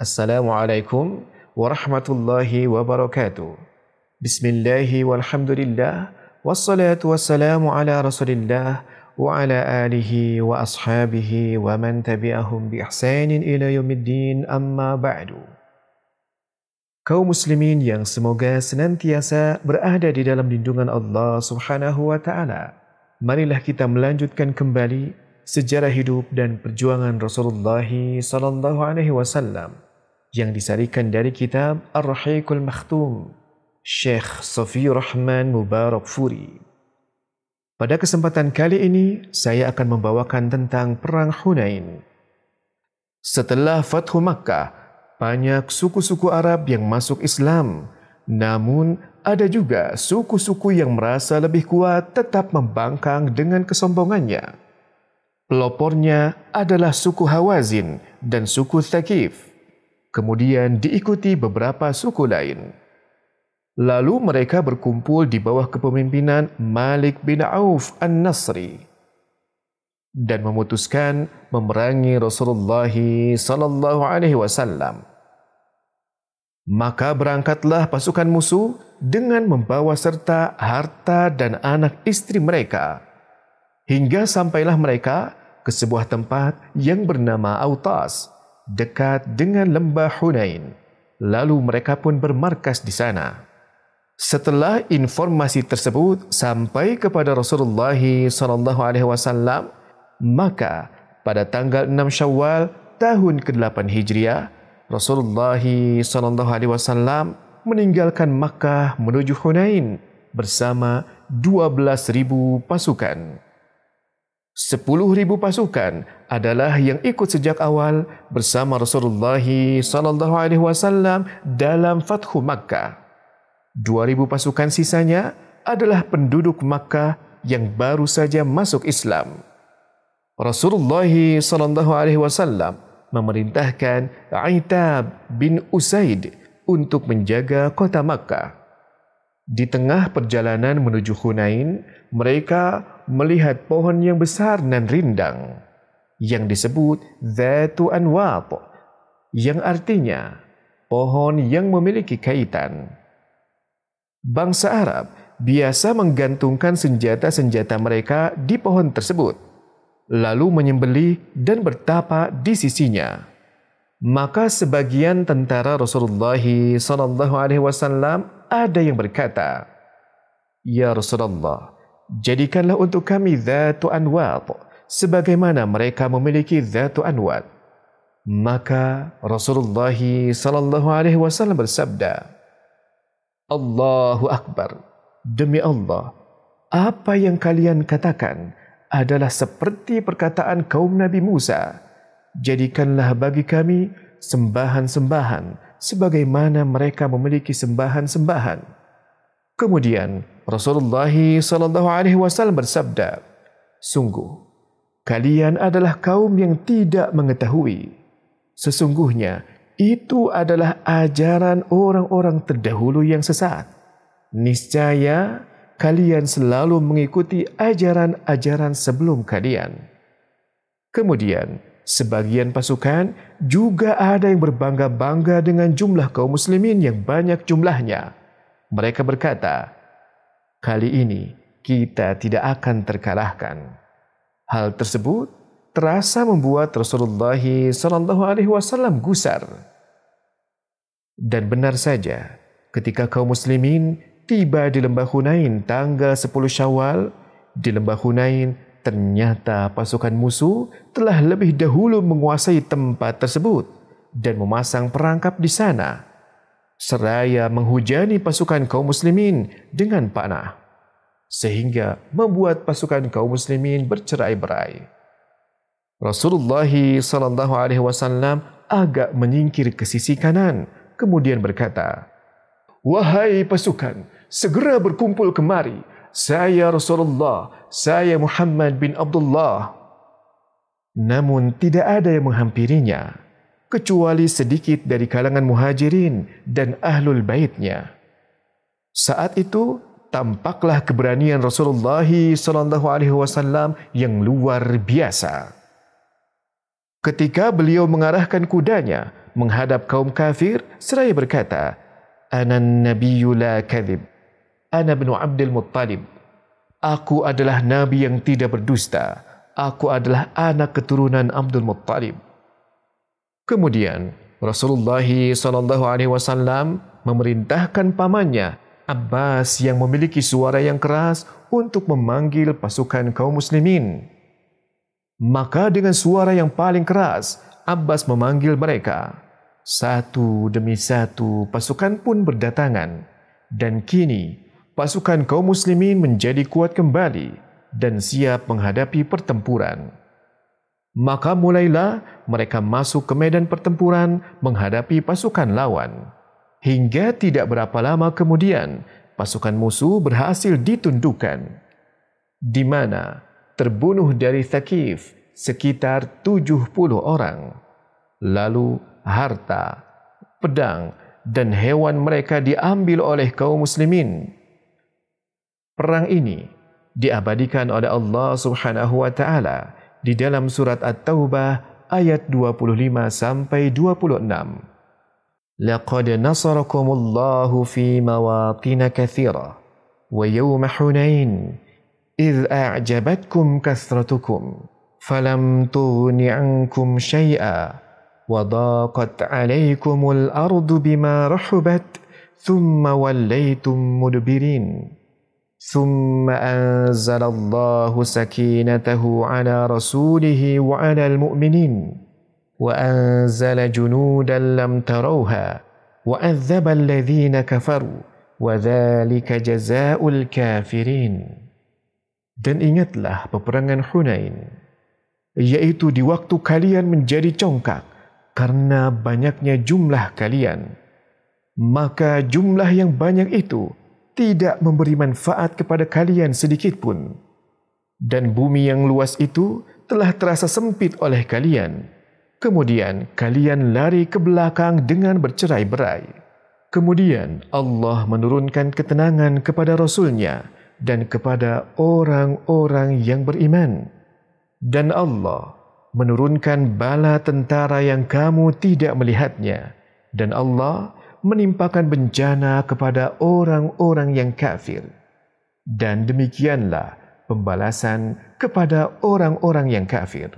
Assalamualaikum warahmatullahi wabarakatuh. Bismillahi walhamdulillah. Wassalatu wassalamu ala rasulillah wa ala alihi wa ashabihi wa man tabi'ahum bi ihsanin ila yaumiddin amma ba'du. Kaum muslimin yang semoga senantiasa berada di dalam lindungan Allah Subhanahu wa taala. Marilah kita melanjutkan kembali sejarah hidup dan perjuangan Rasulullah sallallahu alaihi wasallam yang disarikan dari kitab Ar-Rahiqul Makhtum Syekh Safiyur Rahman Mubarak Furi. Pada kesempatan kali ini saya akan membawakan tentang perang Hunain. Setelah Fathu Makkah, banyak suku-suku Arab yang masuk Islam. Namun ada juga suku-suku yang merasa lebih kuat tetap membangkang dengan kesombongannya. Pelopornya adalah suku Hawazin dan suku Thaqif. Kemudian diikuti beberapa suku lain. Lalu mereka berkumpul di bawah kepemimpinan Malik bin Auf An-Nasri dan memutuskan memerangi Rasulullah sallallahu alaihi wasallam. Maka berangkatlah pasukan musuh dengan membawa serta harta dan anak istri mereka. Hingga sampailah mereka ke sebuah tempat yang bernama Autas dekat dengan lembah Hunain. Lalu mereka pun bermarkas di sana. Setelah informasi tersebut sampai kepada Rasulullah sallallahu alaihi wasallam, maka pada tanggal 6 Syawal tahun ke-8 Hijriah, Rasulullah sallallahu alaihi wasallam meninggalkan Makkah menuju Hunain bersama 12,000 pasukan. Sepuluh ribu pasukan adalah yang ikut sejak awal bersama Rasulullah sallallahu alaihi wasallam dalam Fathu Makkah. Dua ribu pasukan sisanya adalah penduduk Makkah yang baru saja masuk Islam. Rasulullah sallallahu alaihi wasallam memerintahkan Aitab bin Usaid untuk menjaga kota Makkah. Di tengah perjalanan menuju Hunain, mereka melihat pohon yang besar dan rindang yang disebut Zatu Anwat yang artinya pohon yang memiliki kaitan. Bangsa Arab biasa menggantungkan senjata-senjata mereka di pohon tersebut lalu menyembeli dan bertapa di sisinya. Maka sebagian tentara Rasulullah wasallam ada yang berkata, Ya Rasulullah, jadikanlah untuk kami Zatu Anwat sebagaimana mereka memiliki Zatu Anwat. Maka Rasulullah sallallahu alaihi wasallam bersabda, Allahu Akbar, demi Allah, apa yang kalian katakan adalah seperti perkataan kaum Nabi Musa. Jadikanlah bagi kami sembahan-sembahan sebagaimana mereka memiliki sembahan-sembahan. Kemudian Rasulullah sallallahu alaihi wasallam bersabda, "Sungguh kalian adalah kaum yang tidak mengetahui. Sesungguhnya itu adalah ajaran orang-orang terdahulu yang sesat. Niscaya kalian selalu mengikuti ajaran-ajaran sebelum kalian." Kemudian Sebagian pasukan juga ada yang berbangga-bangga dengan jumlah kaum muslimin yang banyak jumlahnya. Mereka berkata, kali ini kita tidak akan terkalahkan. Hal tersebut terasa membuat Rasulullah sallallahu alaihi wasallam gusar. Dan benar saja, ketika kaum muslimin tiba di lembah Hunain tanggal 10 Syawal, di lembah Hunain Ternyata pasukan musuh telah lebih dahulu menguasai tempat tersebut dan memasang perangkap di sana seraya menghujani pasukan kaum muslimin dengan panah sehingga membuat pasukan kaum muslimin bercerai-berai. Rasulullah sallallahu alaihi wasallam agak menyingkir ke sisi kanan kemudian berkata, "Wahai pasukan, segera berkumpul kemari saya Rasulullah, saya Muhammad bin Abdullah. Namun tidak ada yang menghampirinya, kecuali sedikit dari kalangan muhajirin dan ahlul baitnya. Saat itu, tampaklah keberanian Rasulullah sallallahu alaihi wasallam yang luar biasa. Ketika beliau mengarahkan kudanya menghadap kaum kafir seraya berkata, Ana nabiyyu la kadhib. Ana bin Abdul Muttalib. Aku adalah nabi yang tidak berdusta. Aku adalah anak keturunan Abdul Muttalib. Kemudian Rasulullah sallallahu alaihi wasallam memerintahkan pamannya Abbas yang memiliki suara yang keras untuk memanggil pasukan kaum muslimin. Maka dengan suara yang paling keras, Abbas memanggil mereka. Satu demi satu pasukan pun berdatangan. Dan kini, pasukan kaum muslimin menjadi kuat kembali dan siap menghadapi pertempuran. Maka mulailah mereka masuk ke medan pertempuran menghadapi pasukan lawan. Hingga tidak berapa lama kemudian pasukan musuh berhasil ditundukkan. Di mana terbunuh dari Thaqif sekitar 70 orang. Lalu harta pedang dan hewan mereka diambil oleh kaum muslimin. Perang ini diabadikan oleh Allah Subhanahu wa taala di dalam surat At-Taubah ayat 25 sampai 26 لقد نصركم الله في مواطن كثيرة ويوم حنين إذ أعجبتكم كثرتكم فلم تغن عنكم شيئا وضاقت عليكم الأرض بما رحبت ثم وليتم مدبرين ثم أنزل الله سكينته على رسوله وعلى المؤمنين وأنزل جنودا لم تروها وأذب الذين كفروا وذلك جزاء الكافرين Dan ingatlah peperangan Hunain, yaitu di waktu kalian menjadi congkak karena banyaknya jumlah kalian. Maka jumlah yang banyak itu tidak memberi manfaat kepada kalian sedikit pun. Dan bumi yang luas itu telah terasa sempit oleh kalian. Kemudian kalian lari ke belakang dengan bercerai-berai. Kemudian Allah menurunkan ketenangan kepada Rasulnya dan kepada orang-orang yang beriman. Dan Allah menurunkan bala tentara yang kamu tidak melihatnya. Dan Allah menimpakan bencana kepada orang-orang yang kafir. Dan demikianlah pembalasan kepada orang-orang yang kafir.